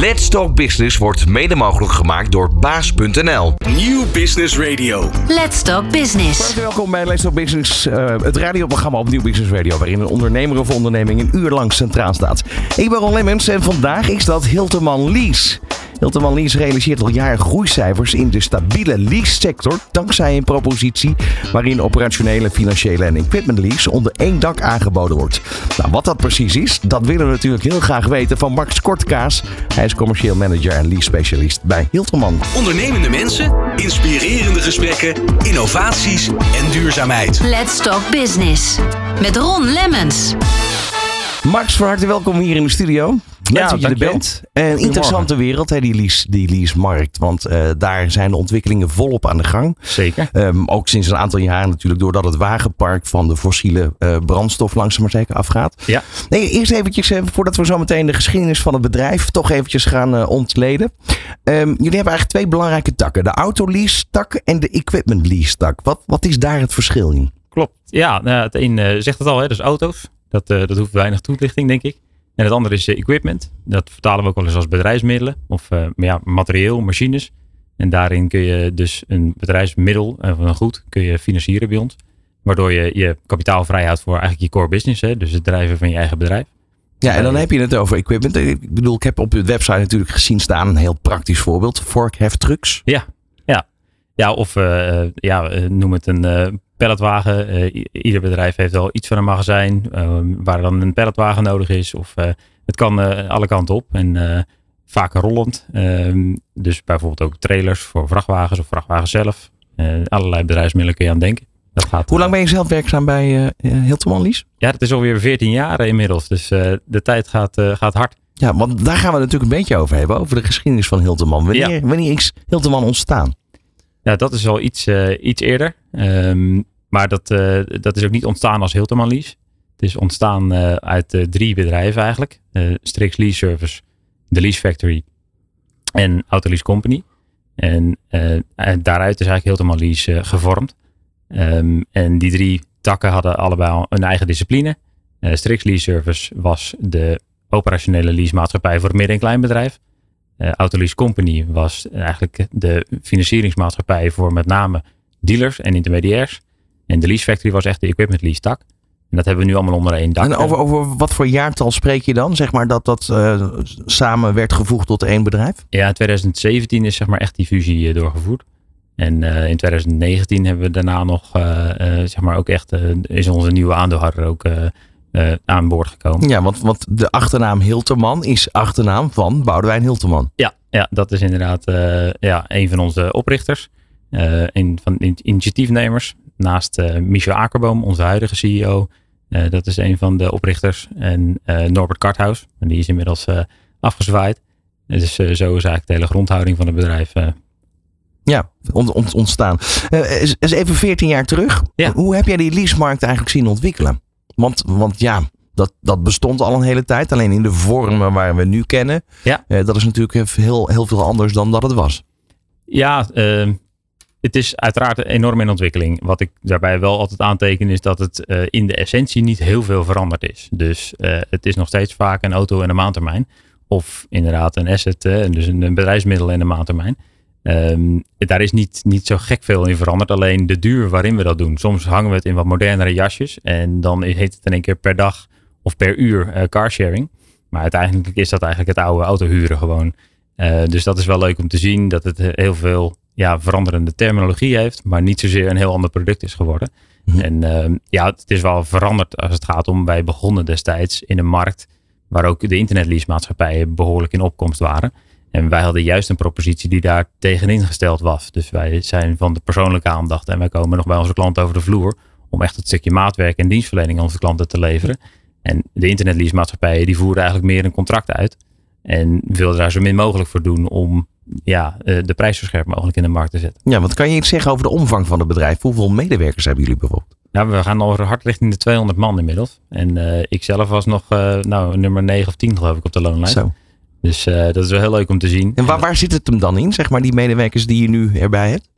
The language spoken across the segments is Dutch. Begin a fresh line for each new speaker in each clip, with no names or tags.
Let's Talk Business wordt mede mogelijk gemaakt door baas.nl.
Nieuw Business Radio.
Let's Talk Business.
Hartelijk welkom bij Let's Talk Business, eh, het radioprogramma op Nieuw Business Radio, waarin een ondernemer of onderneming een uur lang centraal staat. Ik ben Ron Lemmens en vandaag is dat Hilterman Hilterman Lease realiseert al jaren groeicijfers in de stabiele lease-sector, dankzij een propositie waarin operationele, financiële en equipment lease onder één dak aangeboden wordt. Nou, wat dat precies is, dat willen we natuurlijk heel graag weten van Max Kortkaas. Hij is commercieel manager en lease specialist bij Hilterman.
Ondernemende mensen, inspirerende gesprekken, innovaties en duurzaamheid.
Let's Talk Business. Met Ron Lemmens.
Max, van harte welkom hier in de studio. Leuk dat je er bent. Een interessante wereld, hè, die lease, die lease-markt. Want eh, daar zijn de ontwikkelingen volop aan de gang.
Zeker.
Ehm, ook sinds een aantal jaren natuurlijk, doordat het wagenpark van de fossiele eh, brandstof langzaam maar zeker afgaat.
Ja.
Nee, eerst eventjes, eh, voordat we zo meteen de geschiedenis van het bedrijf toch eventjes gaan ontleden. Ehm, jullie hebben eigenlijk twee belangrijke takken. De autolease-tak en de equipment lease-tak. Wat, wat is daar het verschil in?
Klopt. Ja, nou, het een zegt het al, hè, is auto's. Dat, eh, dat hoeft weinig toelichting, denk ik. En het andere is eh, equipment. Dat vertalen we ook wel eens als bedrijfsmiddelen. Of eh, ja, materieel, machines. En daarin kun je dus een bedrijfsmiddel, of een goed, kun je financieren bij ons. Waardoor je je kapitaal vrij houdt voor eigenlijk je core business. Hè, dus het drijven van je eigen bedrijf.
Ja, en dan heb je het over equipment. Ik bedoel, ik heb op de website natuurlijk gezien staan een heel praktisch voorbeeld. Vorkheftrucks.
Ja, ja. ja of eh, ja, noem het een palletwagen. Eh, ieder bedrijf heeft wel iets van een magazijn eh, waar dan een palletwagen nodig is. Of eh, het kan alle kanten op en vaak rollend. Ehm, dus bijvoorbeeld ook trailers voor vrachtwagens of vrachtwagens zelf. Allerlei bedrijfsmiddelen kun je aan denken. Dat gaat,
Hoe lang ben je zelf werkzaam bij Hilterman Lease?
Ja, dat is alweer 14 jaar inmiddels. Dus de tijd gaat, gaat hard.
Ja, want daar gaan we natuurlijk een beetje over hebben. Over de geschiedenis van Hilterman. Wanneer,
Ja.
wanneer is Hilterman ontstaan?
Ja, dat is al iets, iets eerder. Ehm, maar dat, eh, dat is ook niet ontstaan als Hilterman Lease. Het is ontstaan eh, uit eh, drie bedrijven eigenlijk. Strix Lease Service, de Lease Factory en Autolease Company. En, daaruit is eigenlijk Hilterman Lease gevormd. Ehm, en die drie takken hadden allebei al een eigen discipline. Strix Lease Service was de operationele leasemaatschappij voor het midden- en kleinbedrijf. Autolease Company was eigenlijk de financieringsmaatschappij voor met name dealers en intermediairs. En de Lease Factory was echt de equipment lease tak. En dat hebben we nu allemaal onder één dak.
En over, over wat voor jaartal spreek je dan? Zeg maar dat dat eh, samen werd gevoegd tot één bedrijf?
Ja, in 2017 is zeg maar echt die fusie eh, doorgevoerd. En eh, in 2019 hebben we daarna nog, zeg maar ook echt, is onze nieuwe aandeelhouder ook aan boord gekomen.
Ja, want, want de achternaam Hilterman is achternaam van Boudewijn Hilterman.
Ja, ja dat is inderdaad ja, een van onze oprichters. een van de initiatiefnemers. Naast eh, Michel Akerboom, onze huidige CEO. Eh, dat is een van de oprichters. En eh, Norbert Karthaus. En die is inmiddels afgezwaaid. Dus zo is eigenlijk de hele grondhouding van het bedrijf.
Ja, ont- ont- ontstaan. Eh, is, is even 14 jaar terug.
Ja.
Hoe heb jij die leasemarkt eigenlijk zien ontwikkelen? Want, want ja, dat, dat bestond al een hele tijd. Alleen in de vormen waar we nu kennen.
Ja.
Dat is natuurlijk heel, heel veel anders dan dat het was.
Ja, eh, het is uiteraard enorm in ontwikkeling. Wat ik daarbij wel altijd aanteken is dat het eh, in de essentie niet heel veel veranderd is. Dus eh, het is nog steeds vaak een auto en een maandtermijn. Of inderdaad een asset, dus een, bedrijfsmiddel en een maandtermijn. Ehm, daar is niet, niet zo gek veel in veranderd. Alleen de duur waarin we dat doen. Soms hangen we het in wat modernere jasjes. En dan heet het in één keer per dag of per uur eh, carsharing. Maar uiteindelijk is dat eigenlijk het oude autohuren gewoon. Eh, dus dat is wel leuk om te zien dat het heel veel ja, veranderende terminologie heeft, maar niet zozeer een heel ander product is geworden.
Mhm.
En ehm, ja, het is wel veranderd als het gaat om, wij begonnen destijds in een markt waar ook de internetleasemaatschappijen behoorlijk in opkomst waren. En wij hadden juist een propositie die daar tegenin gesteld was. Dus wij zijn van de persoonlijke aandacht en wij komen nog bij onze klanten over de vloer om echt het stukje maatwerk en dienstverlening aan onze klanten te leveren. En de internetleasemaatschappijen die voeren eigenlijk meer een contract uit. En wilden daar zo min mogelijk voor doen om ja, eh, de prijs zo scherp mogelijk in de markt te zetten.
Ja, wat kan je iets zeggen over de omvang van het bedrijf? Hoeveel medewerkers hebben jullie bijvoorbeeld?
Ja, we gaan al hard richting de 200 man inmiddels. En eh ik zelf was nog eh, nou, nummer 9 of 10 geloof ik op de loonlijst.
Zo.
Dus dat is wel heel leuk om te zien.
En waar, waar zit het hem dan in, zeg maar, die medewerkers die je nu erbij hebt?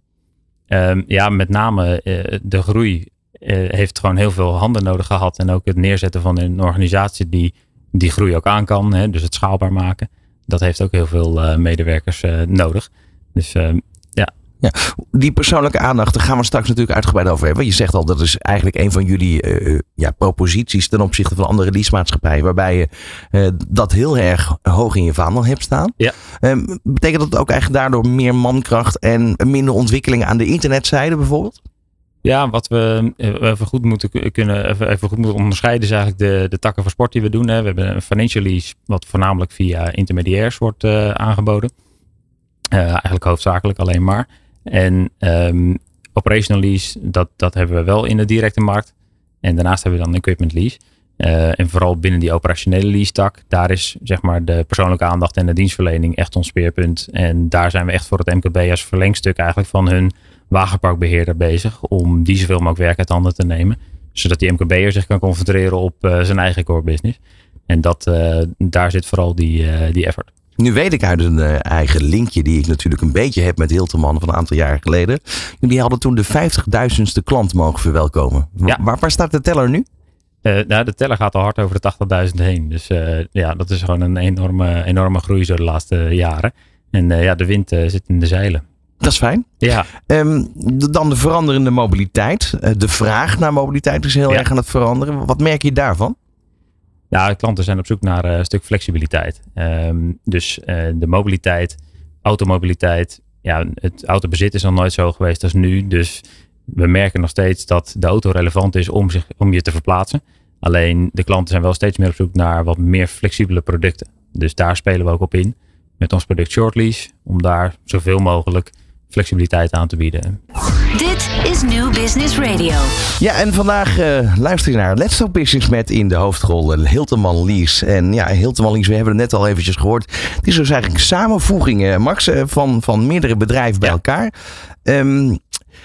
Ehm, ja, met name de groei heeft gewoon heel veel handen nodig gehad. En ook het neerzetten van een organisatie die die groei ook aan kan. Hè, dus het schaalbaar maken. dat heeft ook heel veel medewerkers nodig. Dus
ja, die persoonlijke aandacht, daar gaan we straks natuurlijk uitgebreid over hebben. Je zegt al, dat is eigenlijk een van jullie uh, ja, proposities ten opzichte van andere leasemaatschappijen. Waarbij je uh, dat heel erg hoog in je vaandel hebt staan.
Ja.
Um, betekent dat ook eigenlijk daardoor meer mankracht en minder ontwikkeling aan de internetzijde bijvoorbeeld?
Ja, wat we even goed moeten kunnen even, goed moeten onderscheiden is eigenlijk de, de takken van sport die we doen. Hè. We hebben een financial lease, wat voornamelijk via intermediairs wordt uh, aangeboden. eigenlijk hoofdzakelijk alleen maar. En um, operational lease, dat, dat hebben we wel in de directe markt. En daarnaast hebben we dan equipment lease. En vooral binnen die operationele lease tak, daar is zeg maar de persoonlijke aandacht en de dienstverlening echt ons speerpunt. En daar zijn we echt voor het MKB als verlengstuk eigenlijk van hun wagenparkbeheerder bezig. Om die zoveel mogelijk werk uit handen te nemen. Zodat die MKB'er zich kan concentreren op uh, zijn eigen core business. En dat, uh, daar zit vooral die, die effort.
Nu weet ik uit een eigen linkje die ik natuurlijk een beetje heb met Hilterman van een aantal jaar geleden. Jullie hadden toen de 50.000ste klant mogen verwelkomen.
Ja.
Waar, waar staat de teller nu?
Uh, nou, de teller gaat al hard over de 80.000 heen. Dus uh, ja, dat is gewoon een enorme, enorme groei zo de laatste jaren. En ja, de wind zit in de zeilen.
Dat is fijn.
Ja.
Um, dan de veranderende mobiliteit. de vraag naar mobiliteit is heel
ja.
erg aan het veranderen. Wat merk je daarvan?
Ja, klanten zijn op zoek naar uh, een stuk flexibiliteit. Um, dus uh, de mobiliteit, automobiliteit. Ja, het autobezit is nog nooit zo geweest als nu. Dus we merken nog steeds dat de auto relevant is om, zich, om je te verplaatsen. Alleen de klanten zijn wel steeds meer op zoek naar wat meer flexibele producten. Dus daar spelen we ook op in. Met ons product Shortlease. Om daar zoveel mogelijk flexibiliteit aan te bieden.
Dit is New Business Radio.
Ja, en vandaag uh, luister je naar Let's Talk Business met in de hoofdrol Hilteman Lease. En ja, Hilteman Lease, we hebben het net al eventjes gehoord. Het is dus eigenlijk een samenvoeging, uh, Max, van, van meerdere bedrijven bij
Ja.
elkaar. Ehm,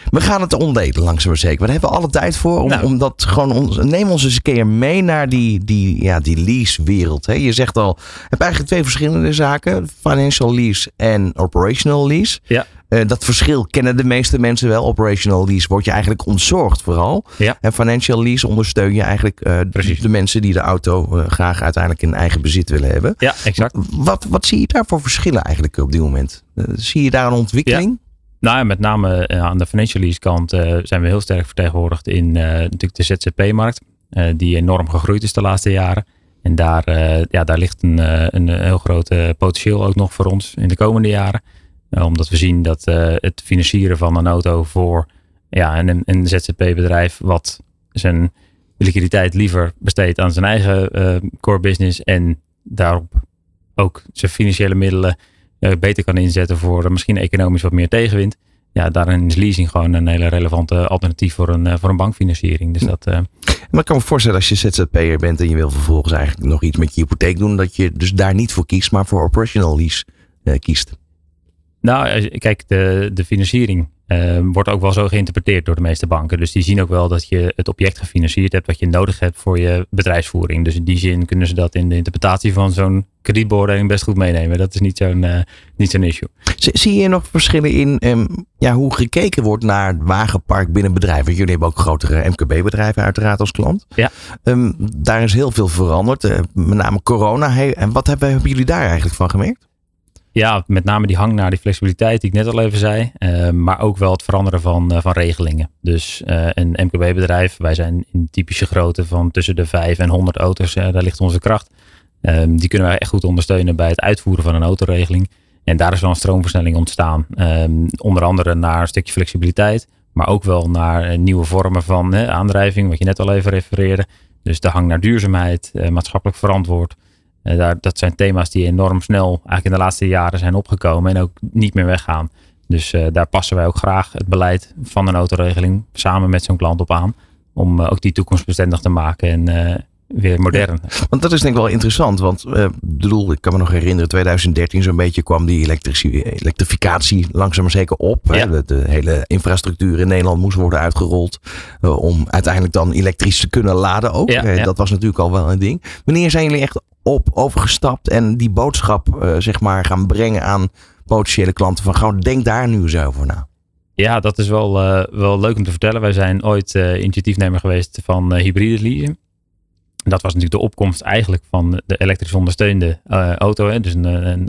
we gaan het ondelen, langzaam maar zeker. Daar hebben we alle tijd voor. Om,
Nou.
om dat gewoon ons, neem ons eens een keer mee naar die, die, ja, die lease-wereld. hè. Je zegt al, je hebt eigenlijk twee verschillende zaken: financial lease en operational lease.
Ja.
Eh, dat verschil kennen de meeste mensen wel. Operational lease word je eigenlijk ontzorgd vooral.
Ja.
En financial lease ondersteun je eigenlijk eh, de mensen die de auto eh, graag uiteindelijk in eigen bezit willen hebben.
Ja, exact.
Wat, wat zie je daar voor verschillen eigenlijk op dit moment? Zie je daar een ontwikkeling?
Nou ja, met name aan de financial lease kant zijn we heel sterk vertegenwoordigd in natuurlijk de ZZP-markt. die enorm gegroeid is de laatste jaren. En daar, ja, daar ligt een, een heel groot potentieel ook nog voor ons in de komende jaren. Eh, omdat we zien dat eh, het financieren van een auto voor ja, een, een ZZP-bedrijf wat zijn liquiditeit liever besteedt aan zijn eigen eh, core business en daarop ook zijn financiële middelen beter kan inzetten voor misschien economisch wat meer tegenwind. Ja, daarin is leasing gewoon een hele relevante alternatief voor een, voor een bankfinanciering. Dus dat,
Maar ik kan me voorstellen als je ZZP'er bent en je wil vervolgens eigenlijk nog iets met je hypotheek doen. Dat je dus daar niet voor kiest, maar voor operational lease kiest.
Nou, eh, kijk, de, de financiering eh, wordt ook wel zo geïnterpreteerd door de meeste banken. Dus die zien ook wel dat je het object gefinancierd hebt wat je nodig hebt voor je bedrijfsvoering. Dus in die zin kunnen ze dat in de interpretatie van zo'n kredietbeoordeling best goed meenemen. Dat is niet zo'n eh, niet zo'n issue.
Zie je nog verschillen in ehm, ja, hoe gekeken wordt naar het wagenpark binnen bedrijven? Jullie hebben ook grotere MKB-bedrijven uiteraard als klant.
Ja.
Ehm, daar is heel veel veranderd, met name corona. Hey, en wat hebben, hebben jullie daar eigenlijk van gemerkt?
Ja, met name die hang naar die flexibiliteit die ik net al even zei. eh, maar ook wel het veranderen van, eh, van regelingen. Dus eh, een MKB-bedrijf, wij zijn in typische grootte van tussen de 5 en 100 auto's. daar ligt onze kracht. Ehm, die kunnen wij echt goed ondersteunen bij het uitvoeren van een autoregeling. En daar is wel een stroomversnelling ontstaan. Ehm, onder andere naar een stukje flexibiliteit. Maar ook wel naar nieuwe vormen van aandrijving, wat je net al even refereerde. Dus de hang naar duurzaamheid, maatschappelijk verantwoord. Daar, dat zijn thema's die enorm snel eigenlijk in de laatste jaren zijn opgekomen en ook niet meer weggaan. Dus eh, daar passen wij ook graag het beleid van een autoregeling samen met zo'n klant op aan. Om eh, ook die toekomstbestendig te maken en eh, weer modern.
Want dat is denk ik wel interessant. Want ik bedoel, ik kan me nog herinneren, 2013 zo'n beetje kwam die elektrificatie langzaam maar zeker op. hè. De, de hele infrastructuur in Nederland moest worden uitgerold. om uiteindelijk dan elektrisch te kunnen laden ook.
Ja.
Dat was natuurlijk al wel een ding. Wanneer zijn jullie echt op overgestapt en die boodschap eh, zeg maar gaan brengen aan potentiële klanten van gauw denk daar nu eens over na.
Ja, dat is wel, eh, wel leuk om te vertellen. Wij zijn ooit eh, initiatiefnemer geweest van hybride leasing. dat was natuurlijk de opkomst eigenlijk van de elektrisch ondersteunde auto. Hè? Dus een,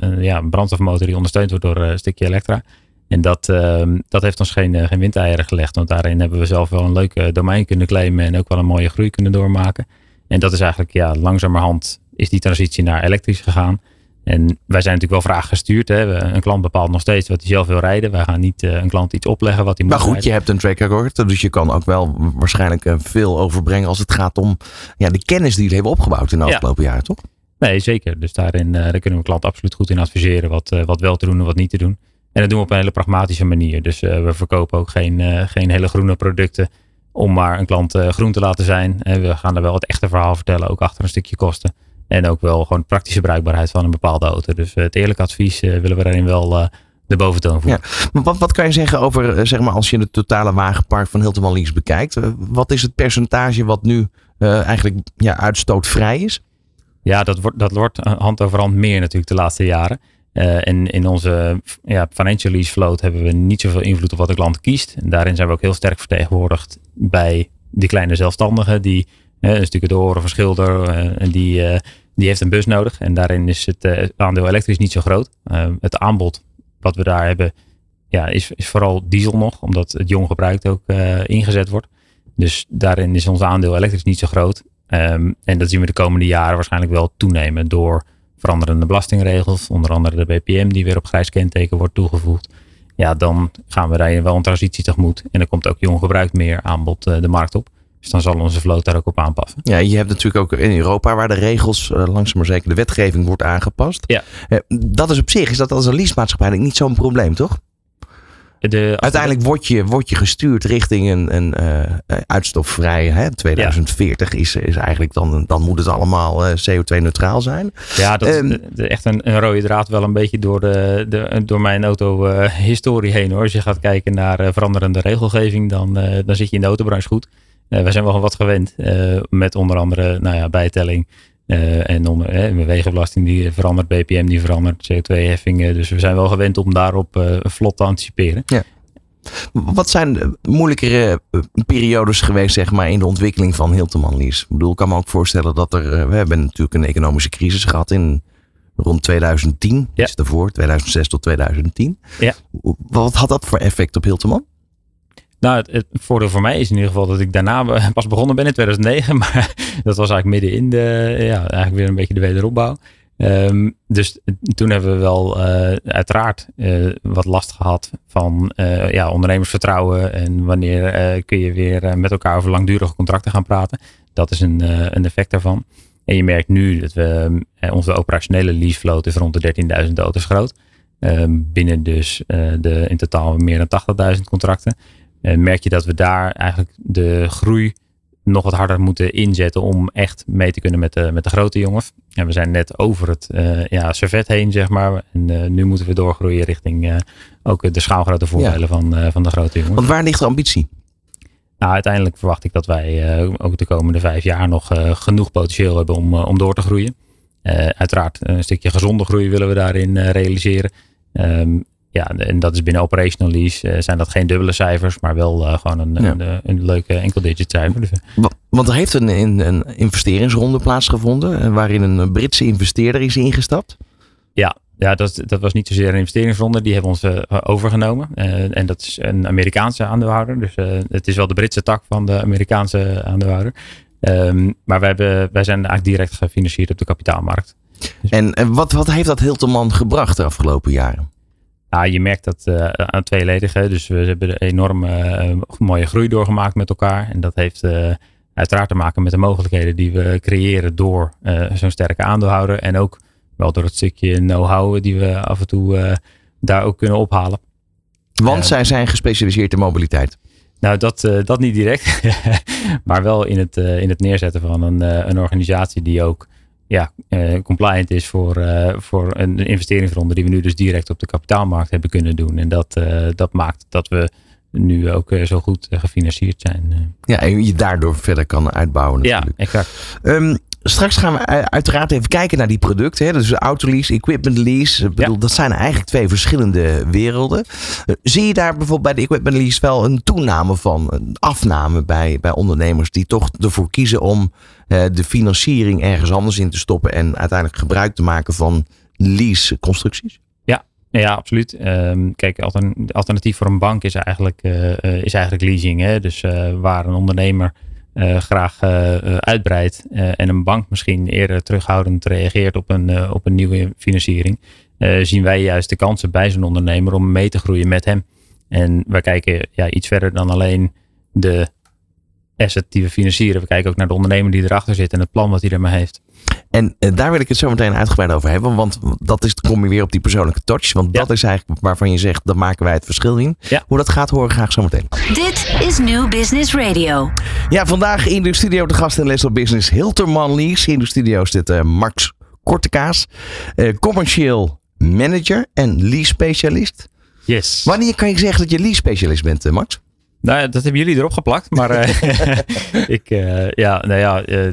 een, ja, brandstofmotor die ondersteund wordt door een stukje elektra. En dat, uh, dat heeft ons geen, geen windeieren gelegd. Want daarin hebben we zelf wel een leuk domein kunnen claimen. En ook wel een mooie groei kunnen doormaken. En dat is eigenlijk ja, langzamerhand is die transitie naar elektrisch gegaan. En wij zijn natuurlijk wel vraag gestuurd. Hè. Een klant bepaalt nog steeds wat hij zelf wil rijden. Wij gaan niet uh, een klant iets opleggen wat hij moet
Maar goed,
rijden.
je hebt een track record. Dus je kan ook wel waarschijnlijk uh, veel overbrengen als het gaat om ja, de kennis die jullie hebben opgebouwd in de afgelopen ja. jaren, toch?
Nee, zeker. Dus daarin uh, daar kunnen we klant absoluut goed in adviseren wat, wat wel te doen en wat niet te doen. En dat doen we op een hele pragmatische manier. Dus we verkopen ook geen, geen hele groene producten om maar een klant groen te laten zijn. En we gaan er wel het echte verhaal vertellen, ook achter een stukje kosten. En ook wel gewoon praktische bruikbaarheid van een bepaalde auto. Dus het eerlijke advies willen we daarin wel uh, de boventoon voeren.
Ja. Maar wat, wat kan je zeggen over, uh, zeg maar, als je het totale wagenpark van Hilterman Lease bekijkt? Uh, wat is het percentage wat nu eigenlijk ja, uitstootvrij is?
Ja, dat wordt, dat wordt hand over hand meer natuurlijk de laatste jaren. en in onze ja, financial lease float hebben we niet zoveel invloed op wat de klant kiest. En daarin zijn we ook heel sterk vertegenwoordigd bij die kleine zelfstandigen die een stukje oren van schilder en die die heeft een bus nodig. En daarin is het uh, aandeel elektrisch niet zo groot. Uh, het aanbod wat we daar hebben, ja, is, is vooral diesel nog, omdat het jong gebruikt ook uh, ingezet wordt. Dus daarin is ons aandeel elektrisch niet zo groot. Um, en dat zien we de komende jaren waarschijnlijk wel toenemen door veranderende belastingregels, onder andere de BPM die weer op grijs kenteken wordt toegevoegd. Ja, dan gaan we daar wel een transitie tegemoet. En dan komt ook jong gebruikt meer aanbod de markt op. Dus dan zal onze vloot daar ook op aanpassen.
Ja, je hebt natuurlijk ook in Europa waar de regels, uh, langzaam maar zeker de wetgeving wordt aangepast.
Ja.
Uh, dat is op zich, is dat als een leasemaatschappij niet zo'n probleem, toch?
De,
Uiteindelijk word je, word je gestuurd richting een, een uh, uitstofvrij hè, 2040 ja. is, is eigenlijk dan, dan moet het allemaal CO2-neutraal zijn.
Ja, dat um, is de, echt een, een, rode draad wel een beetje door, de, de, door mijn auto-historie heen hoor. Als je gaat kijken naar veranderende regelgeving, dan, dan zit je in de autobranche goed. Wij zijn wel wat gewend uh, met onder andere nou ja, bijtelling uh, en wegenbelasting die verandert, BPM die verandert, CO2-heffingen. Dus we zijn wel gewend om daarop vlot te anticiperen.
Ja. Wat zijn de moeilijkere periodes geweest zeg maar, in de ontwikkeling van Hilterman Lease? Ik bedoel, ik kan me ook voorstellen dat er... We hebben natuurlijk een economische crisis gehad in rond 2010.
Ja.
Is ervoor, 2006 tot 2010.
Ja.
Wat had dat voor effect op Hilterman?
Nou, het, voordeel voor mij is in ieder geval dat ik daarna pas begonnen ben in 2009. Maar dat was eigenlijk midden in de, ja, eigenlijk weer een beetje de wederopbouw. Um, dus toen hebben we wel uh, uiteraard uh, wat last gehad van uh, ja, ondernemersvertrouwen. En wanneer kun je weer met elkaar over langdurige contracten gaan praten. Dat is een, een effect daarvan. En je merkt nu dat we onze operationele leasevloot is rond de 13.000 auto's groot. Um, binnen dus de in totaal meer dan 80.000 contracten. Merk je dat we daar eigenlijk de groei nog wat harder moeten inzetten om echt mee te kunnen met de, met de grote jongens. En we zijn net over het uh, ja, servet heen, zeg maar. En uh, nu moeten we doorgroeien richting ook de schaalgrote voordelen ja. van, van de grote jongens.
Want waar ligt de ambitie?
Nou, uiteindelijk verwacht ik dat wij ook de komende vijf jaar nog genoeg potentieel hebben om, om door te groeien. uiteraard een stukje gezonde groei willen we daarin realiseren. Um, ja, en dat is binnen operational lease uh, zijn dat geen dubbele cijfers, maar wel uh, gewoon een, ja. een, een, leuke enkel-digit cijfer. Dus,
Want er heeft een, investeringsronde plaatsgevonden waarin een Britse investeerder is ingestapt.
Ja, ja dat, dat was niet zozeer een investeringsronde, die hebben ons uh, overgenomen. en dat is een Amerikaanse aandeelhouder, dus het is wel de Britse tak van de Amerikaanse aandeelhouder. Um, maar wij, hebben, wij zijn eigenlijk direct gefinancierd op de kapitaalmarkt.
Dus en, en wat, wat heeft dat Hilterman gebracht de afgelopen jaren?
Ja, je merkt dat uh, aan tweeledigen. Dus we hebben een enorm uh, mooie groei doorgemaakt met elkaar. En dat heeft uh, uiteraard te maken met de mogelijkheden die we creëren door zo'n sterke aandeelhouder. En ook wel door het stukje know-how die we af en toe daar ook kunnen ophalen.
Want zij zijn gespecialiseerd in mobiliteit.
Nou, dat, dat niet direct. maar wel in het, in het neerzetten van een, een organisatie die ook ja, uh, compliant is voor, uh, voor een investeringsronde die we nu dus direct op de kapitaalmarkt hebben kunnen doen. En dat, uh, dat maakt dat we nu ook zo goed gefinancierd zijn.
Ja, en je daardoor verder kan uitbouwen natuurlijk.
Ja, exact.
Um, straks gaan we u- uiteraard even kijken naar die producten. Hè? Dus autolease, equipment lease. Ik bedoel, Dat zijn eigenlijk twee verschillende werelden. Eh, Zie je daar bijvoorbeeld bij de equipment lease wel een toename van, een afname bij, bij ondernemers die toch ervoor kiezen om eh, de financiering ergens anders in te stoppen en uiteindelijk gebruik te maken van lease constructies?
Ja, absoluut. Ehm, kijk, altern- alternatief voor een bank is eigenlijk, eh, eh, is eigenlijk leasing. Hè? Dus eh, waar een ondernemer eh, graag eh, eh, uitbreidt en een bank misschien eerder terughoudend reageert op een, op een nieuwe financiering, zien wij juist de kansen bij zo'n ondernemer om mee te groeien met hem. En wij kijken ja, iets verder dan alleen de asset die we financieren. We kijken ook naar de ondernemer die erachter zit en het plan wat hij ermee heeft.
En eh, daar wil ik het zo meteen uitgebreid over hebben. Want dat is, dan kom je weer op die persoonlijke touch. Want
Ja.
dat is eigenlijk waarvan je zegt, daar maken wij het verschil in.
Ja.
Hoe dat gaat, horen we graag zo meteen.
Dit is New Business Radio.
Ja, vandaag in de studio de gast in Les op Business Hilterman Lease. In de studio zit eh, Max Kortekaas, eh, commercieel manager en lease specialist.
Yes.
Wanneer kan je zeggen dat je lease specialist bent, eh, Max?
Nou, ja, dat hebben jullie erop geplakt. Maar eh, ik, eh, ja, nou ja, eh,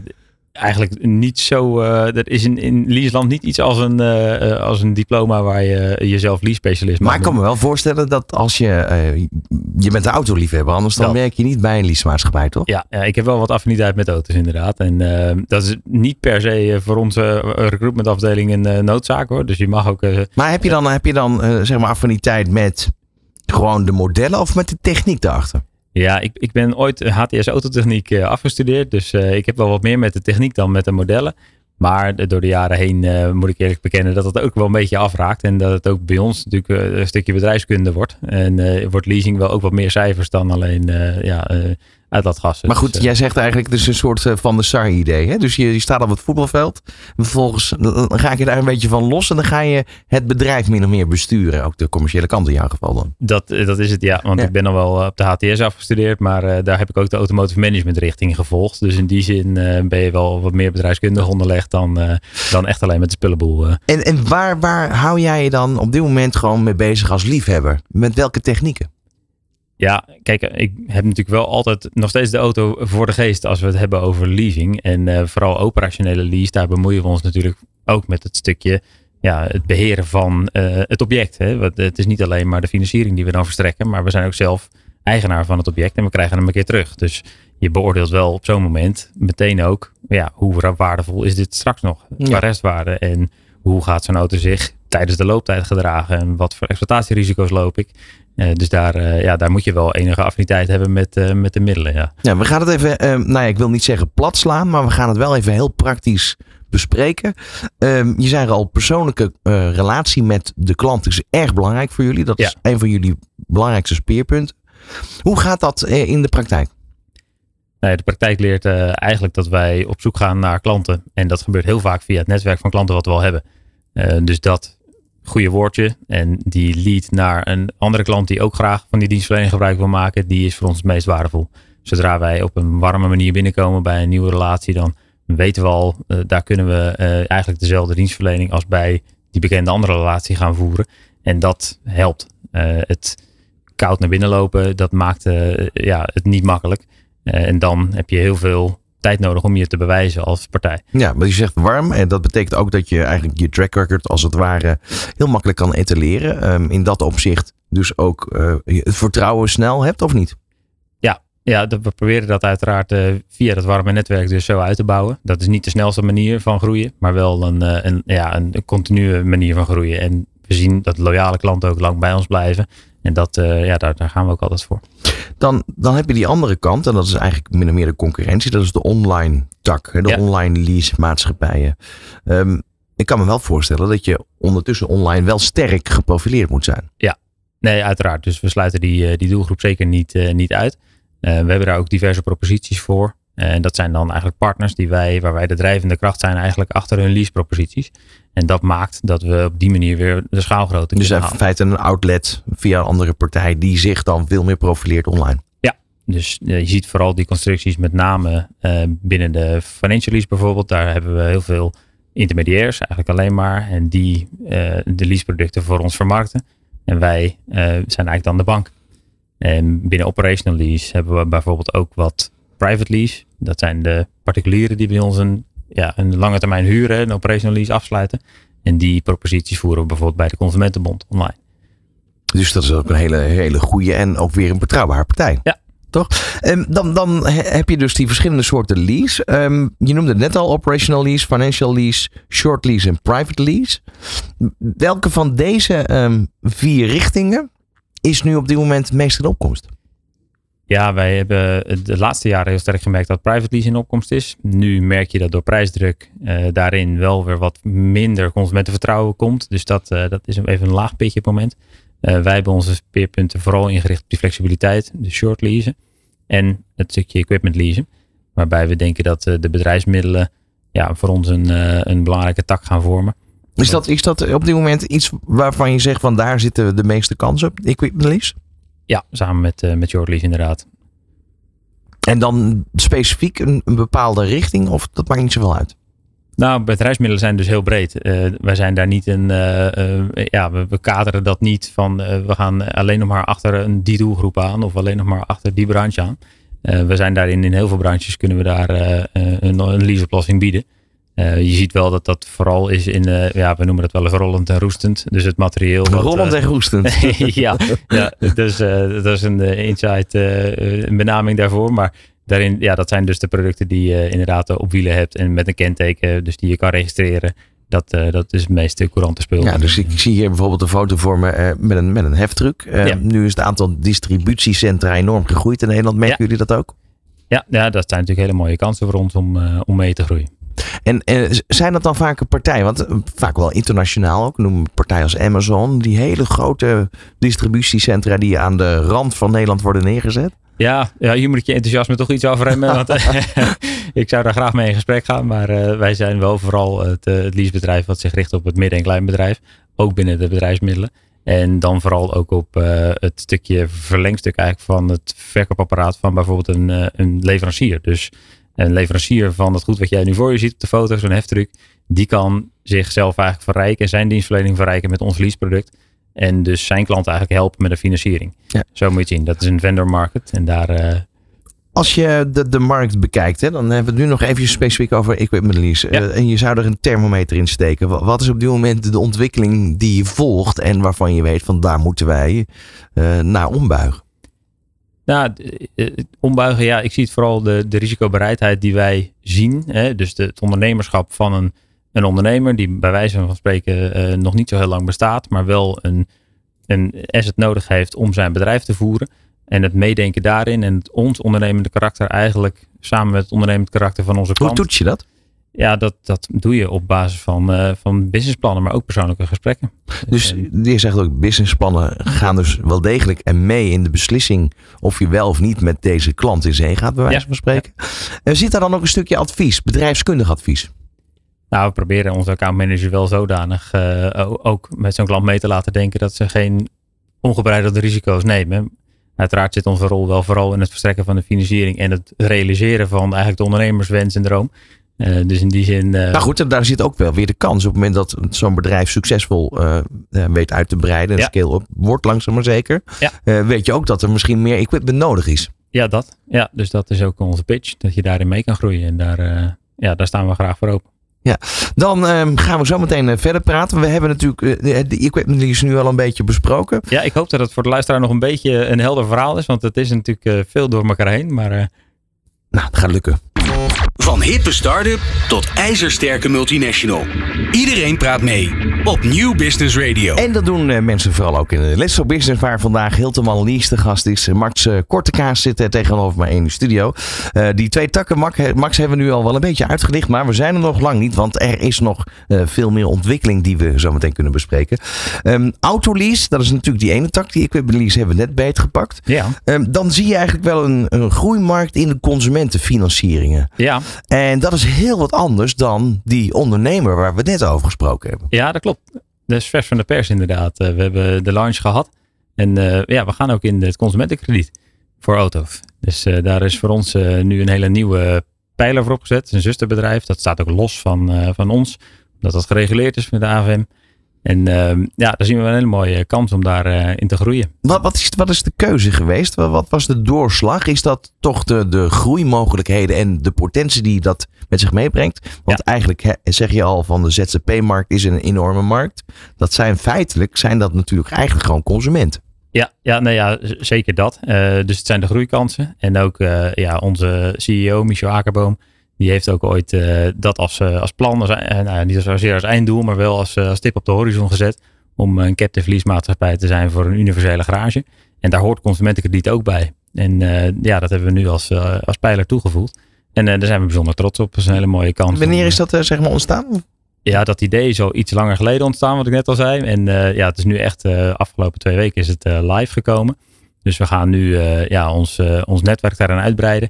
eigenlijk niet zo. eh er is in, in Liesland niet iets als een, eh, eh, als een diploma waar je jezelf lease-specialist
Maar ik kan me wel voorstellen dat als je, eh, je bent een autoliefhebber, anders dan werk je niet bij een leasemaatschappij, toch?
Ja, ja, ik heb wel wat affiniteit met auto's inderdaad. En dat is niet per se voor onze recruitmentafdeling een noodzaak hoor. Dus je mag ook...
Maar heb je dan, heb je dan zeg maar affiniteit met gewoon de modellen of met de techniek daarachter?
Ja, ik, ik ben ooit HTS autotechniek eh, afgestudeerd. Dus eh, ik heb wel wat meer met de techniek dan met de modellen. Maar door de jaren heen eh, moet ik eerlijk bekennen dat het ook wel een beetje afraakt. En dat het ook bij ons natuurlijk eh, een stukje bedrijfskunde wordt. En eh, wordt leasing wel ook wat meer cijfers dan alleen eh ja, eh, uitlaatgassen.
Maar goed,
Dus, eh,
jij zegt eigenlijk, het is een soort eh, van de SAR-idee. Hè? Dus je, je staat op het voetbalveld. En vervolgens eh, ga je daar een beetje van los. En dan ga je het bedrijf min of meer besturen. Ook de commerciële kant in jouw geval dan.
Dat, dat is het, ja. Want
Ja.
ik ben dan wel op de HTS afgestudeerd, maar daar heb ik ook de automotive management richting gevolgd. Dus in die zin ben je wel wat meer bedrijfskundig onderlegd dan, dan echt alleen met de spullenboel.
En, en waar, waar hou jij je dan op dit moment gewoon mee bezig als liefhebber? Met welke technieken?
Ja, kijk, ik heb natuurlijk wel altijd nog steeds de auto voor de geest als we het hebben over leasing. En eh, vooral operationele lease, daar bemoeien we ons natuurlijk ook met het stukje ja, het beheren van eh, het object. Hè. Want het is niet alleen maar de financiering die we dan verstrekken, maar we zijn ook zelf eigenaar van het object en we krijgen hem een keer terug. Dus je beoordeelt wel op zo'n moment meteen ook, ja, hoe waardevol is dit straks nog
Ja.
qua restwaarde en hoe gaat zo'n auto zich tijdens de looptijd gedragen en wat voor exploitatierisico's loop ik. Eh, dus daar, eh, ja, daar moet je wel enige affiniteit hebben met, eh, met de middelen. Ja.
Ja, we gaan het even, eh, nou ja, ik wil niet zeggen plat slaan. Maar we gaan het wel even heel praktisch bespreken. Ehm, je zei al, persoonlijke relatie met de klant is erg belangrijk voor jullie. Dat is een van jullie belangrijkste speerpunten. Hoe gaat dat in de praktijk?
Nou ja, de praktijk leert eigenlijk dat wij op zoek gaan naar klanten. En dat gebeurt heel vaak via het netwerk van klanten wat we al hebben. Dus dat goede woordje en die lead naar een andere klant die ook graag van die dienstverlening gebruik wil maken, die is voor ons het meest waardevol. Zodra wij op een warme manier binnenkomen bij een nieuwe relatie, dan weten we al, eh, daar kunnen we eh, eigenlijk dezelfde dienstverlening als bij die bekende andere relatie gaan voeren. En dat helpt. Eh, het koud naar binnen lopen, dat maakt ja, het niet makkelijk. En dan heb je heel veel tijd nodig om je te bewijzen als partij.
Ja, maar je zegt warm. En dat betekent ook dat je eigenlijk je track record als het ware heel makkelijk kan etaleren. Ehm, in dat opzicht dus ook eh, het vertrouwen snel hebt of niet?
Ja, dat- we proberen dat uiteraard eh, via dat warme netwerk dus zo uit te bouwen. Dat is niet de snelste manier van groeien, maar wel een, eh, een, ja, een continue manier van groeien. En we zien dat loyale klanten ook lang bij ons blijven. En dat, eh, ja, daar, daar gaan we ook altijd voor.
Dan, dan heb je die andere kant. En dat is eigenlijk min of meer de concurrentie. Dat is de online tak. De
Ja.
online lease maatschappijen. Ehm, ik kan me wel voorstellen dat je ondertussen online wel sterk geprofileerd moet zijn.
Nee, uiteraard. Dus we sluiten die, eh, die doelgroep zeker niet, eh, niet uit. We hebben daar ook diverse proposities voor. En dat zijn dan eigenlijk partners die wij, waar wij de drijvende kracht zijn eigenlijk achter hun lease proposities. En dat maakt dat we op die manier weer de schaalgrootte
Dus
kunnen
in
halen.
feite een outlet via een andere partij die zich dan veel meer profileert online.
Dus eh, je ziet vooral die constructies met name eh, binnen de financial lease bijvoorbeeld. Daar hebben we heel veel intermediairs eigenlijk alleen maar. En die eh, de leaseproducten voor ons vermarkten. En wij zijn eigenlijk dan de bank. En binnen operational lease hebben we bijvoorbeeld ook wat private lease. Dat zijn de particulieren die bij ons een ja, een lange termijn huren, een operational lease afsluiten. En die proposities voeren we bijvoorbeeld bij de Consumentenbond online.
Dus dat is ook een hele, hele goede en ook weer een betrouwbare partij.
Ja.
Toch? Um, dan, dan heb je dus die verschillende soorten lease. Um, je noemde het net al operational lease, financial lease, short lease en private lease. Welke van deze um, vier richtingen is nu op dit moment het meest in opkomst?
Ja, wij hebben de laatste jaren heel sterk gemerkt dat private lease in opkomst is. Nu merk je dat door prijsdruk uh, daarin wel weer wat minder consumentenvertrouwen komt. Dus dat, uh, dat is even een laag pitje op het moment. Uh, wij hebben onze speerpunten vooral ingericht op die flexibiliteit, de short leasen en het stukje equipment leasen. Waarbij we denken dat de bedrijfsmiddelen ja, voor ons een, een belangrijke tak gaan vormen.
Is dat, is dat op dit moment iets waarvan je zegt van daar zitten de meeste kansen op, equipment lease?
Ja, samen met, uh, met inderdaad.
En dan specifiek een, een, bepaalde richting of dat maakt niet zoveel uit?
Nou, bedrijfsmiddelen zijn dus heel breed. Uh, wij zijn daar niet een, uh, ja, we, we, kaderen dat niet van we gaan alleen nog maar achter een die doelgroep aan of alleen nog maar achter die branche aan. we zijn daarin in heel veel branches kunnen we daar een, een leaseoplossing bieden. Uh, je ziet wel dat dat vooral is in, uh, ja, we noemen het wel eens rollend en roestend. Dus het materieel.
Rollend en roestend.
ja, ja, dus dat is een insight, een benaming daarvoor. Maar daarin, ja, dat zijn dus de producten die je inderdaad op wielen hebt en met een kenteken, dus die je kan registreren. Dat, dat is het meest courante spul.
Ja, dus ik zie hier bijvoorbeeld een foto voor me met, een, met een heftruck. Ja. Nu is het aantal distributiecentra enorm gegroeid in Nederland. Merken ja. jullie dat ook?
Ja, ja, dat zijn natuurlijk hele mooie kansen voor ons om, om mee te groeien.
En, en zijn dat dan vaak een partij, want vaak wel internationaal ook, noem een partij als Amazon, die hele grote distributiecentra die aan de rand van Nederland worden neergezet?
Ja, ja hier moet ik je enthousiasme toch iets afremmen. want ik zou daar graag mee in gesprek gaan. Maar uh, wij zijn wel vooral het, uh, het leasebedrijf wat zich richt op het midden- en kleinbedrijf. Ook binnen de bedrijfsmiddelen. En dan vooral ook op uh, het stukje verlengstuk eigenlijk van het verkoopapparaat van bijvoorbeeld een, een leverancier. Dus een leverancier van het goed wat jij nu voor je ziet op de foto, zo'n heftruck, die kan zichzelf eigenlijk verrijken en zijn dienstverlening verrijken met ons leaseproduct. En dus zijn klant eigenlijk helpen met de financiering. Ja. Zo moet je zien. Dat is een vendor market. En daar. Uh...
Als je de, de markt bekijkt, hè, dan hebben we het nu nog even specifiek over equipment lease. Ja. Uh, en je zou er een thermometer in steken. Wat is op dit moment de ontwikkeling die je volgt en waarvan je weet van daar moeten wij uh, naar ombuigen?
Nou, ombuigen, ja, ik zie het vooral de, de risicobereidheid die wij zien. Hè? Dus de, het ondernemerschap van een, een ondernemer die bij wijze van spreken uh, nog niet zo heel lang bestaat, maar wel een, een asset nodig heeft om zijn bedrijf te voeren. En het meedenken daarin en het, ons ondernemende karakter eigenlijk samen met het ondernemend karakter van onze klant.
Hoe toets je dat?
Ja, dat, dat doe je op basis van, uh, van businessplannen, maar ook persoonlijke gesprekken.
Dus je zegt ook, businessplannen gaan dus wel degelijk en mee in de beslissing of je wel of niet met deze klant in zee gaat, bij wijze van spreken. Ja. Zit daar dan ook een stukje advies, bedrijfskundig advies?
Nou, we proberen onze accountmanager wel zodanig uh, ook met zo'n klant mee te laten denken dat ze geen ongebreidelde risico's nemen. Uiteraard zit onze rol wel vooral in het verstrekken van de financiering en het realiseren van eigenlijk de ondernemerswens en droom. Uh, dus in die zin. Uh...
Nou goed, daar zit ook wel weer de kans. Op het moment dat zo'n bedrijf succesvol uh, weet uit te breiden en ja. scale-up wordt, langzaam maar zeker. Ja. weet je ook dat er misschien meer equipment nodig is.
Ja, dat. Ja, dus dat is ook onze pitch. Dat je daarin mee kan groeien. En daar, ja, daar staan we graag voor open.
Ja, dan um, gaan we zo meteen verder praten. We hebben natuurlijk de equipment is nu al een beetje besproken.
Ja, ik hoop dat het voor de luisteraar nog een beetje een helder verhaal is. Want het is natuurlijk veel door elkaar heen. Maar
nou, het gaat lukken.
Van hippe start-up tot ijzersterke multinational. Iedereen praat mee op Nieuw Business Radio.
En dat doen uh, mensen vooral ook in de Let's Business, waar vandaag Hilteman Lies de gast is. Max uh, Kortekaas zit tegenover mij in de studio. die twee takken, Max, hebben we nu al wel een beetje uitgelicht, maar we zijn er nog lang niet, want er is nog veel meer ontwikkeling die we zo meteen kunnen bespreken. Um, Autolease, dat is natuurlijk die ene tak. Die equipment lease hebben we net beetgepakt.
Ja.
Um, dan zie je eigenlijk wel een, een groeimarkt in de consumentenfinancieringen.
Ja.
En dat is heel wat anders dan die ondernemer waar we net over gesproken hebben.
Ja, dat klopt. Dat is van de pers inderdaad. Uh, we hebben de launch gehad. En uh, ja, we gaan ook in het consumentenkrediet voor auto's. Dus uh, daar is voor ons nu een hele nieuwe pijler voor opgezet. een zusterbedrijf. Dat staat ook los van, van ons. Omdat dat gereguleerd is met de AVM. En ehm, ja, daar zien we een hele mooie kans om daarin in te groeien.
Wat, wat, is, wat is de keuze geweest? Wat, wat was de doorslag? Is dat toch de, de groeimogelijkheden en de potentie die dat met zich meebrengt? Want eigenlijk zeg je al van de ZZP-markt is een enorme markt. Dat zijn feitelijk, zijn dat natuurlijk eigenlijk gewoon consumenten.
Ja, ja, nou ja, zeker dat. Uh, dus het zijn de groeikansen. En ook uh, ja, onze CEO, Michel Akerboom, die heeft ook ooit uh, dat als, als plan, als, nou, niet zozeer als einddoel, maar wel als, als tip op de horizon gezet. Om een captive leasemaatschappij te zijn voor een universele garage. En daar hoort consumentenkrediet ook bij. En ja, dat hebben we nu als, als pijler toegevoegd. En daar zijn we bijzonder trots op. Dat is een hele mooie kans.
Wanneer is dat zeg maar ontstaan?
ja, dat idee is al iets langer geleden ontstaan, wat ik net al zei. En ja, het is nu echt, afgelopen twee weken is het live gekomen. Dus we gaan nu ja, ons, ons netwerk daaraan uitbreiden.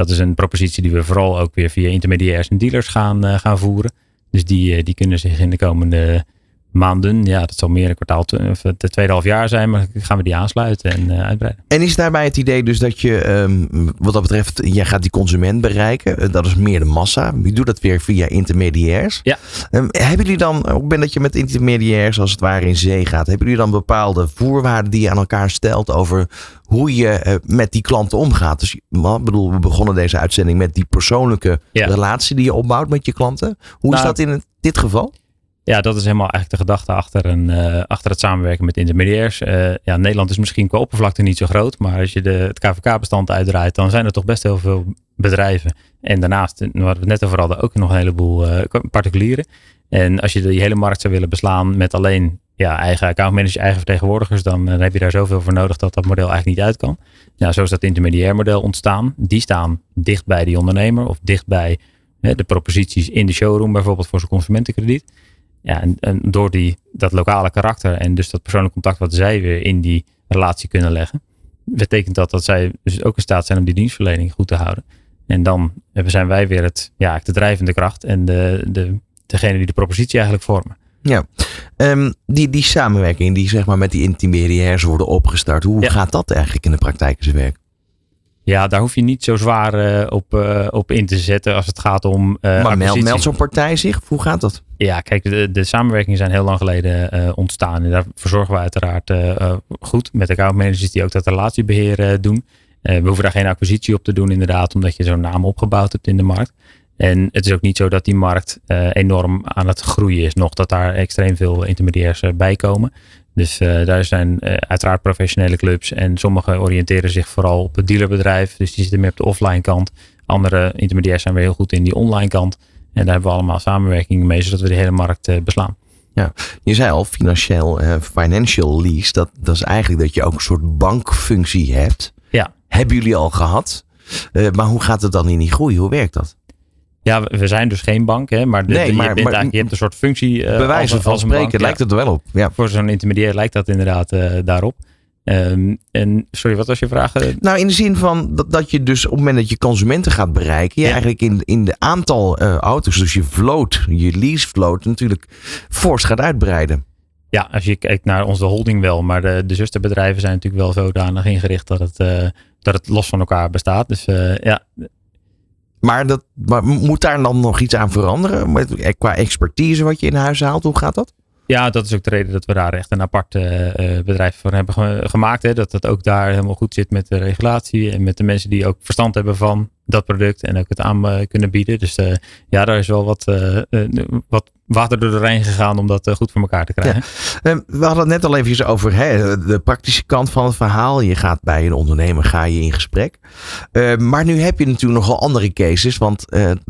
Dat is een propositie die we vooral ook weer via intermediairs en dealers gaan, gaan voeren. Dus die, die kunnen zich in de komende maanden, ja, dat zal meer een kwartaal, of het tweede half jaar zijn, maar gaan we die aansluiten en uh, uitbreiden.
En is daarbij het idee dus dat je, um, wat dat betreft, jij gaat die consument bereiken, uh, dat is meer de massa. Je doet dat weer via intermediairs.
Ja.
Um, hebben jullie dan, op het moment dat je met intermediairs als het ware in zee gaat, hebben jullie dan bepaalde voorwaarden die je aan elkaar stelt over hoe je uh, met die klanten omgaat? Dus, wat, bedoel, we begonnen deze uitzending met die persoonlijke ja. relatie die je opbouwt met je klanten. Hoe nou, is dat in dit geval?
Ja, dat is helemaal eigenlijk de gedachte achter, een, uh, achter het samenwerken met intermediairs. Uh, ja, Nederland is misschien qua oppervlakte niet zo groot, maar als je de, het KVK-bestand uitdraait, dan zijn er toch best heel veel bedrijven. En daarnaast, waar we het net over hadden, ook nog een heleboel particulieren. En als je die hele markt zou willen beslaan met alleen ja, eigen accountmanagers, eigen vertegenwoordigers, dan, dan heb je daar zoveel voor nodig dat dat model eigenlijk niet uit kan. Nou, zo is dat intermediair model ontstaan. Die staan dicht bij die ondernemer of dicht bij de proposities in de showroom, bijvoorbeeld voor zijn consumentenkrediet. Ja, en, en, door die, dat lokale karakter en dus dat persoonlijk contact wat zij weer in die relatie kunnen leggen, betekent dat dat zij dus ook in staat zijn om die dienstverlening goed te houden. En dan zijn wij weer het, ja, de drijvende kracht en de, de, degene die de propositie eigenlijk vormen.
Ja, um, die, die samenwerking die zeg maar met die intermediairs worden opgestart, hoe ja. gaat dat eigenlijk in de praktijk zijn werk?
Ja, daar hoef je niet zo zwaar uh, op, uh, op in te zetten als het gaat om. Uh,
maar meld, meld zo'n partij zich? Hoe gaat dat?
Ja, kijk, de, de samenwerkingen zijn heel lang geleden ontstaan. En daar verzorgen we uiteraard goed met accountmanagers die ook dat relatiebeheer doen. we hoeven daar geen acquisitie op te doen, inderdaad, omdat je zo'n naam opgebouwd hebt in de markt. En het is ook niet zo dat die markt enorm aan het groeien is. Nog dat daar extreem veel intermediairs bij komen. Dus uh, daar zijn uh, uiteraard professionele clubs. En sommige oriënteren zich vooral op het dealerbedrijf. Dus die zitten meer op de offline kant. Andere intermediairs zijn weer heel goed in die online kant. En daar hebben we allemaal samenwerking mee, zodat we de hele markt uh, beslaan.
Ja, je zei al, financieel, financial lease, dat, dat is eigenlijk dat je ook een soort bankfunctie hebt.
Ja.
Hebben jullie al gehad? maar hoe gaat het dan in die groei? Hoe werkt dat?
Ja, we zijn dus geen bank, hè, maar, de,
nee,
de,
maar,
je, bent
maar,
je hebt een soort functie. Uh,
bewijzen als, van als spreken bank, lijkt ja. het er wel op. Ja.
Voor zo'n intermediair lijkt dat inderdaad uh, daarop. Um, en sorry, wat was je vraag?
Nou, in de zin van dat, dat je dus op het moment dat je consumenten gaat bereiken, je ja. eigenlijk in, in de aantal uh, auto's, dus je float, je lease float, natuurlijk fors gaat uitbreiden.
Ja, als je kijkt naar onze holding wel, maar de, de zusterbedrijven zijn natuurlijk wel zodanig ingericht dat het, uh, dat het los van elkaar bestaat. Dus uh, ja,
maar, dat, maar moet daar dan nog iets aan veranderen? Qua expertise wat je in huis haalt, hoe gaat dat?
Ja, dat is ook de reden dat we daar echt een apart uh, bedrijf voor hebben ge gemaakt. Hè. Dat het ook daar helemaal goed zit met de regulatie en met de mensen die ook verstand hebben van dat product en ook het aan uh, kunnen bieden. Dus uh, ja, daar is wel wat, wat water door de Rijn gegaan om dat goed voor elkaar te krijgen.
Ja. we hadden het net al even over hè, de praktische kant van het verhaal. Je gaat bij een ondernemer ga je in gesprek. maar nu heb je natuurlijk nogal andere cases. Want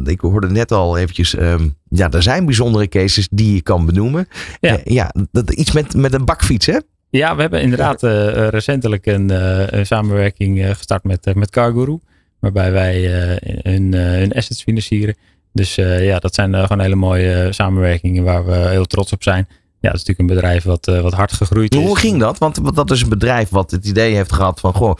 ik hoorde net al eventjes, um, ja, er zijn bijzondere cases die je kan benoemen. Ja, ja dat, iets met, met een bakfiets hè?
Ja, we hebben inderdaad uh, recentelijk een, uh, samenwerking uh, gestart met, met CarGuru. Waarbij wij hun, hun assets financieren. Dus ja, dat zijn gewoon hele mooie samenwerkingen waar we heel trots op zijn. Ja, dat is natuurlijk een bedrijf wat, wat hard gegroeid is.
Hoe ging dat? Want dat is een bedrijf wat het idee heeft gehad van... Goh,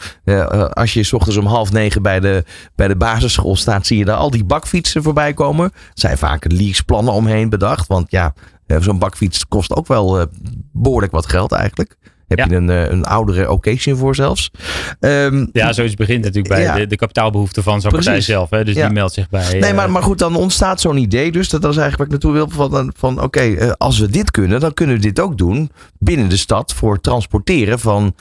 als je s ochtends om half negen bij de, bij de basisschool staat... zie je daar al die bakfietsen voorbij komen. Er zijn vaak leaseplannen omheen bedacht. Want ja, zo'n bakfiets kost ook wel behoorlijk wat geld eigenlijk. Heb
Ja.
je een, eh, een oudere occasion voor zelfs. Ehm,
Ja, zoiets begint natuurlijk bij
Ja.
de, de kapitaalbehoeften van zo'n partij zelf. Hè? Dus
Ja.
die meldt zich bij.
Nee,
eh,
maar, maar goed, dan ontstaat zo'n idee. Dus dat, dat is eigenlijk waar ik naartoe wil. Van, van oké, eh, als we dit kunnen, dan kunnen we dit ook doen binnen de stad voor het transporteren van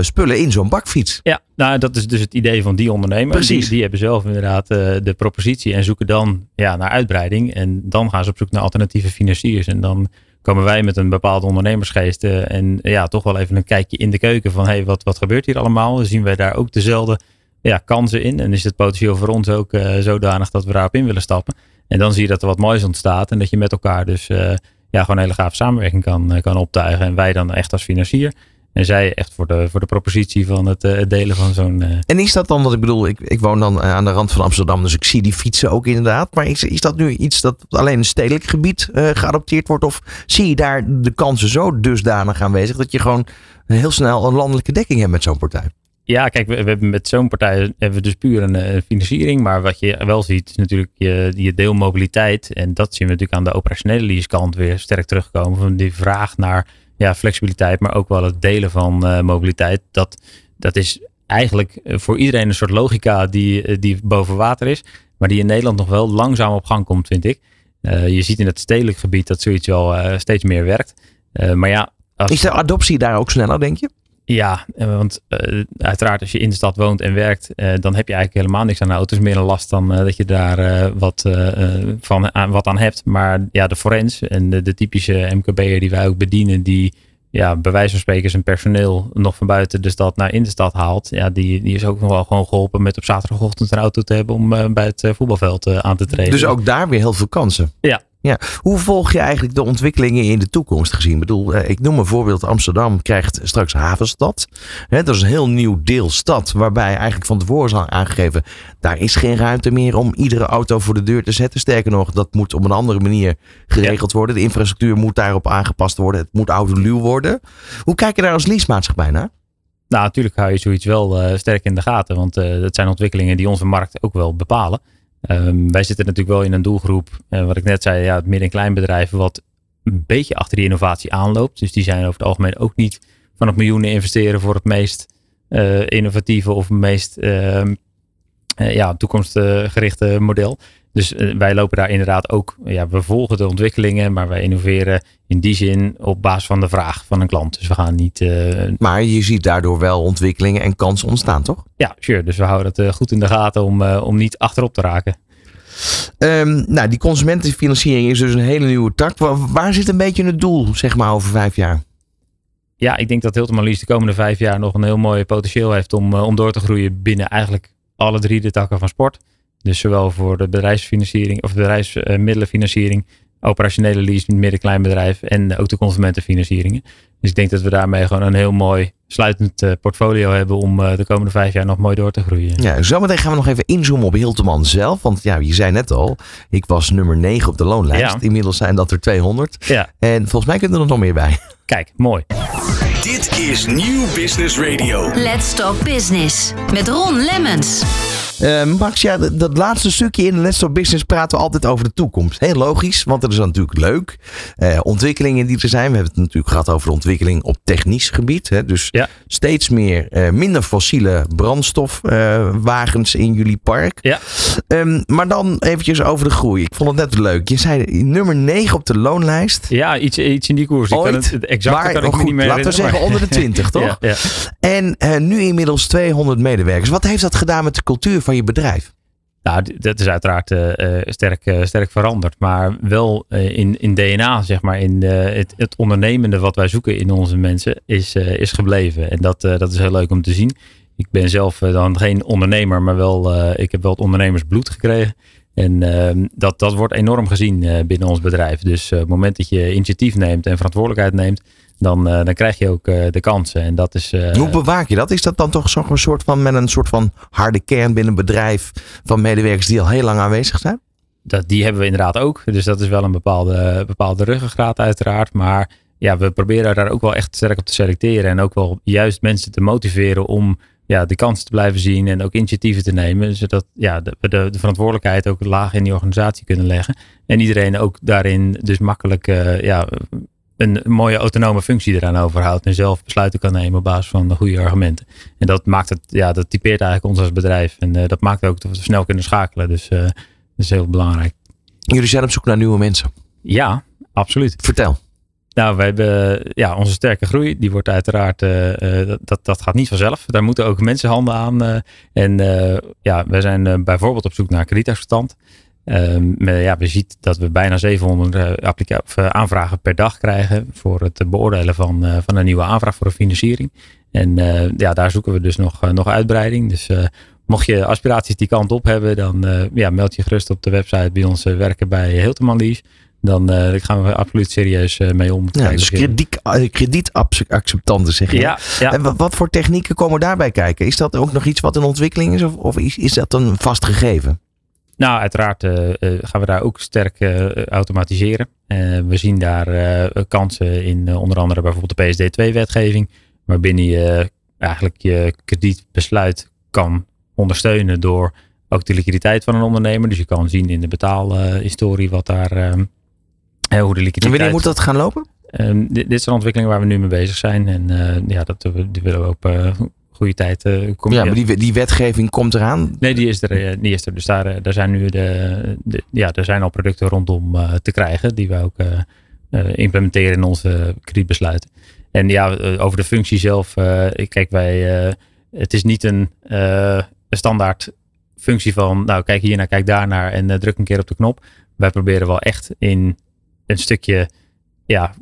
spullen in zo'n bakfiets.
Ja, nou, dat is dus het idee van die ondernemer.
Precies.
Die, die hebben zelf inderdaad de propositie en zoeken dan ja, naar uitbreiding. En dan gaan ze op zoek naar alternatieve financiers. En dan komen wij met een bepaalde ondernemersgeest eh, en ja, toch wel even een kijkje in de keuken van hey, wat, wat gebeurt hier allemaal? Zien wij daar ook dezelfde ja, kansen in? En is het potentieel voor ons ook eh, zodanig dat we daarop in willen stappen? En dan zie je dat er wat moois ontstaat en dat je met elkaar dus eh, ja, gewoon een hele gave samenwerking kan, kan optuigen. En wij dan echt als financier. En zij echt voor de, voor de propositie van het, eh, delen van zo'n. eh,
En is dat dan, wat ik bedoel, ik, ik woon dan eh, aan de rand van Amsterdam, dus ik zie die fietsen ook inderdaad. Maar is, is dat nu iets dat alleen een stedelijk gebied geadopteerd wordt? Of zie je daar de kansen zo dusdanig aanwezig dat je gewoon heel snel een landelijke dekking hebt met zo'n partij?
Ja, kijk, we, we hebben met zo'n partij hebben we dus puur een, financiering. Maar wat je wel ziet, is natuurlijk je, je deelmobiliteit. En dat zien we natuurlijk aan de operationele leasekant weer sterk terugkomen. Van die vraag naar ja, flexibiliteit, maar ook wel het delen van eh, mobiliteit. Dat, dat is eigenlijk eh, voor iedereen een soort logica die, eh, die boven water is. Maar die in Nederland nog wel langzaam op gang komt, vind ik. Je ziet in het stedelijk gebied dat zoiets wel steeds meer werkt. Maar ja,
Is de adoptie daar ook sneller, denk je?
Ja, eh, want eh, uiteraard als je in de stad woont en werkt, eh, dan heb je eigenlijk helemaal niks aan de auto's. Meer een last dan dat je daar wat, van, aan, wat aan hebt. Maar ja, de forens en de, de typische MKB'er die wij ook bedienen, die ja, bij wijze van spreken zijn personeel nog van buiten de stad naar in de stad haalt. Ja, die, die is ook nog wel gewoon geholpen met op zaterdagochtend een auto te hebben om bij het voetbalveld aan te treden.
Dus ook daar weer heel veel kansen.
Ja.
Ja. Hoe volg je eigenlijk de ontwikkelingen in de toekomst gezien? Ik bedoel, eh, ik noem een voorbeeld. Amsterdam krijgt straks havenstad. Dat is een heel nieuw deel stad. Waarbij eigenlijk van tevoren is aangegeven. Daar is geen ruimte meer om iedere auto voor de deur te zetten. Sterker nog, dat moet op een andere manier geregeld worden. De infrastructuur moet daarop aangepast worden. Het moet autoluw worden. Hoe kijk je daar als leasemaatschappij naar?
Nou, natuurlijk hou je zoiets wel eh, sterk in de gaten. Want eh, dat zijn ontwikkelingen die onze markt ook wel bepalen. Ehm, wij zitten natuurlijk wel in een doelgroep, eh, wat ik net zei, ja, het midden- en kleinbedrijf, wat een beetje achter die innovatie aanloopt. Dus die zijn over het algemeen ook niet van het miljoenen investeren voor het meest eh, innovatieve of meest ehm, eh, ja, toekomstgerichte model. Dus eh, wij lopen daar inderdaad ook, ja, we volgen de ontwikkelingen, maar wij innoveren in die zin op basis van de vraag van een klant. Dus we gaan niet eh,
Maar je ziet daardoor wel ontwikkelingen en kansen ontstaan, toch?
ja, sure. Dus we houden het eh, goed in de gaten om, om niet achterop te raken.
Ehm, nou, die consumentenfinanciering is dus een hele nieuwe tak. Waar, waar zit een beetje het doel, zeg maar, over vijf jaar?
Ja, ik denk dat Hilton Marlies de komende vijf jaar nog een heel mooi potentieel heeft om, om door te groeien binnen eigenlijk alle drie de takken van sport. Dus zowel voor de bedrijfsfinanciering of bedrijfsmiddelenfinanciering, operationele lease, midden-klein bedrijf en ook de consumentenfinancieringen. Dus ik denk dat we daarmee gewoon een heel mooi sluitend eh, portfolio hebben om eh, de komende vijf jaar nog mooi door te groeien.
Ja, zometeen gaan we nog even inzoomen op Hilteman zelf. Want ja, je zei net al, ik was nummer 9 op de loonlijst.
Ja.
Inmiddels zijn dat er 200.
Ja,
En volgens mij kunnen er nog meer bij.
kijk, mooi.
Dit is Nieuw Business Radio.
Let's Talk Business. Met Ron Lemmens.
Eh, Max, ja, dat, dat laatste stukje in Let's Talk Business praten we altijd over de toekomst. Heel logisch, want dat is natuurlijk leuk. Eh, ontwikkelingen die er zijn. We hebben het natuurlijk gehad over de ontwikkeling op technisch gebied. Hè? Dus
Ja.
steeds meer, eh, minder fossiele brandstofwagens in jullie park.
Ja.
Ehm, maar dan eventjes over de groei. Ik vond het net leuk. Je zei nummer 9 op de loonlijst.
Ja, iets, iets in die koers. Ik kan
Ooit,
het,
maar
kan ik
goed,
niet meer
laten we zeggen onder de 20, toch?
Ja.
En eh, nu inmiddels 200 medewerkers. Wat heeft dat gedaan met de cultuur van bedrijf?
Nou, dat is uiteraard eh, eh, sterk, eh, sterk veranderd. Maar wel in, in DNA, zeg maar, in het, het ondernemende wat wij zoeken in onze mensen, is, is gebleven. En dat, dat is heel leuk om te zien. Ik ben zelf dan geen ondernemer, maar wel, ik heb wel het ondernemersbloed gekregen. En ehm, dat, dat wordt enorm gezien binnen ons bedrijf. Dus het moment dat je initiatief neemt en verantwoordelijkheid neemt, dan, eh, dan krijg je ook eh, de kansen. En dat is. eh,
Hoe bewaak je dat? Is dat dan toch zo'n soort van met een soort van harde kern binnen een bedrijf van medewerkers die al heel lang aanwezig zijn?
dat, die hebben we inderdaad ook. Dus dat is wel een bepaalde, bepaalde ruggengraat uiteraard. Maar ja, we proberen daar ook wel echt sterk op te selecteren. En ook wel juist mensen te motiveren om ja, de kansen te blijven zien. En ook initiatieven te nemen. Zodat ja, de, we de, de verantwoordelijkheid ook laag in die organisatie kunnen leggen. En iedereen ook daarin dus makkelijk ja, een mooie autonome functie eraan overhoudt en zelf besluiten kan nemen op basis van de goede argumenten. En dat maakt het, ja, dat typeert eigenlijk ons als bedrijf. En dat maakt ook dat we snel kunnen schakelen. Dus dat is heel belangrijk.
Jullie zijn op zoek naar nieuwe mensen.
Ja, absoluut.
Vertel.
Nou, we hebben ja, onze sterke groei. Die wordt uiteraard, uh, dat, dat gaat niet vanzelf. Daar moeten ook mensenhanden aan. Uh, en ja, we zijn bijvoorbeeld op zoek naar kredietachterstand. Ehm, ja, we zien dat we bijna 700 aanvragen per dag krijgen voor het beoordelen van, van een nieuwe aanvraag voor een financiering. En ja, daar zoeken we dus nog, nog uitbreiding. Dus mocht je aspiraties die kant op hebben, dan ja, meld je gerust op de website bij ons werken bij Hilteman Lease. Dan uh, gaan we absoluut serieus uh, mee om.
Ja, dus krediet, kredietacceptanten zeg je.
Ja, ja.
En wat voor technieken komen daarbij kijken? Is dat ook nog iets wat in ontwikkeling is of, of is, is dat een vast gegeven?
Nou, uiteraard uh, gaan we daar ook sterk automatiseren. we zien daar kansen in onder andere bijvoorbeeld de PSD2-wetgeving. Waarbinnen je eigenlijk je kredietbesluit kan ondersteunen door ook de liquiditeit van een ondernemer. Dus je kan zien in de betaalhistorie wat daar ehm, hoe de liquiditeit...
En wanneer moet dat gaan lopen?
Um, dit, dit, zijn ontwikkelingen waar we nu mee bezig zijn. En uh, ja, dat die willen we op uh, goede tijd uh,
komen. Ja, maar die, die wetgeving komt eraan?
Nee, die is er. die is er. Dus daar, daar zijn nu de, de, ja, er zijn al producten rondom te krijgen die we ook implementeren in onze kredietbesluiten. En ja, over de functie zelf. kijk, wij, het is niet een, een standaard functie van, nou kijk hier naar, kijk daar naar en druk een keer op de knop. Wij proberen wel echt in een stukje ja,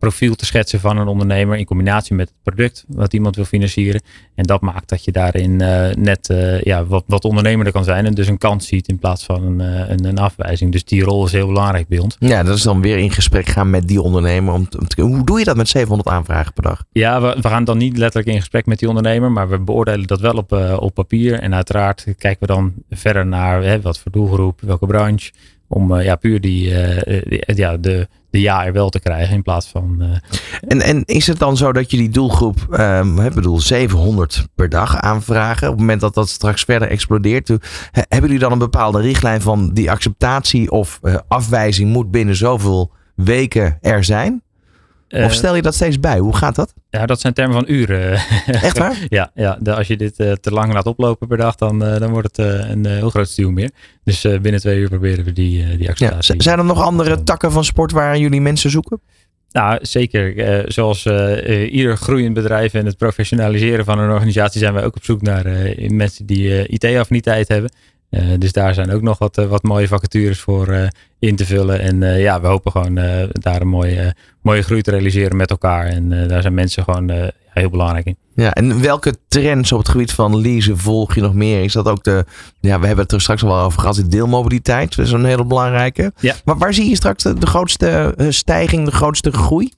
risicoprofiel te schetsen van een ondernemer in combinatie met het product wat iemand wil financieren. En dat maakt dat je daarin uh, net uh, ja, wat, wat ondernemerder kan zijn en dus een kans ziet in plaats van een, uh, een, een, afwijzing. Dus die rol is heel belangrijk bij ons.
Ja, dat is dan weer in gesprek gaan met die ondernemer. Om, om te, hoe doe je dat met 700 aanvragen per dag?
Ja, we, we, gaan dan niet letterlijk in gesprek met die ondernemer, maar we beoordelen dat wel op, op papier. En uiteraard kijken we dan verder naar hè, wat voor doelgroep, welke branche. Om uh, ja, puur die, uh, ja, de, de ja er wel te krijgen in plaats van.
En, en is het dan zo dat je die doelgroep, um, ik bedoel, 700 per dag aanvragen. Op het moment dat dat straks verder explodeert. Hebben jullie dan een bepaalde richtlijn van die acceptatie of afwijzing moet binnen zoveel weken er zijn? Of eh, stel je dat steeds bij? Hoe gaat dat?
Ja, dat zijn termen van uren.
Echt waar?
ja, ja de, als je dit uh, te lang laat oplopen per dag, dan, uh, dan wordt het een heel groot stuw meer. Dus binnen twee uur proberen we die, die acceptatie.
Ja, zijn er nog andere takken van sport waar jullie mensen zoeken?
Nou, zeker. zoals ieder groeiend bedrijf en het professionaliseren van een organisatie zijn wij ook op zoek naar mensen die IT-affiniteit hebben. Uh, dus daar zijn ook nog wat, uh, wat mooie vacatures voor uh, in te vullen. En ja, we hopen gewoon daar een mooie, mooie groei te realiseren met elkaar. En daar zijn mensen gewoon heel belangrijk in.
Ja, en welke trends op het gebied van leasen volg je nog meer? Is dat ook de, ja, we hebben het er straks al wel over gehad, de deelmobiliteit. Dat is een hele belangrijke.
Ja.
Maar waar zie je straks de grootste stijging, de grootste groei?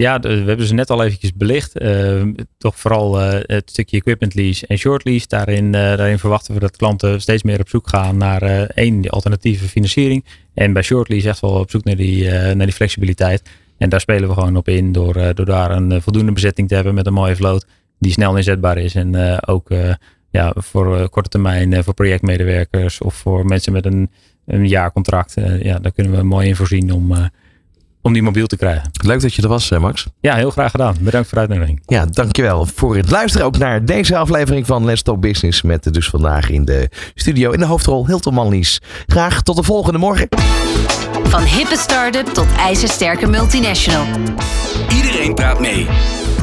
Ja, we hebben ze net al eventjes belicht. Uh, toch vooral uh, het stukje equipment lease en short lease. Daarin, uh, daarin verwachten we dat klanten steeds meer op zoek gaan naar één, alternatieve financiering. En bij short lease echt wel op zoek naar die, naar die flexibiliteit. En daar spelen we gewoon op in door, door daar een voldoende bezetting te hebben met een mooie vloot die snel inzetbaar is. En ook ja, voor korte termijn voor projectmedewerkers of voor mensen met een, een jaarcontract. ja, daar kunnen we mooi in voorzien om om die mobiel te krijgen.
Leuk dat je er was, Max.
Ja, heel graag gedaan. Bedankt voor de uitnodiging.
Ja, dankjewel voor het luisteren ook naar deze aflevering van Let's Talk Business. Met dus vandaag in de studio in de hoofdrol Hilton Manlies. Graag tot de volgende morgen.
Van hippe start-up tot ijzersterke multinational.
Iedereen praat mee.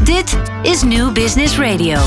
Dit is New Business Radio.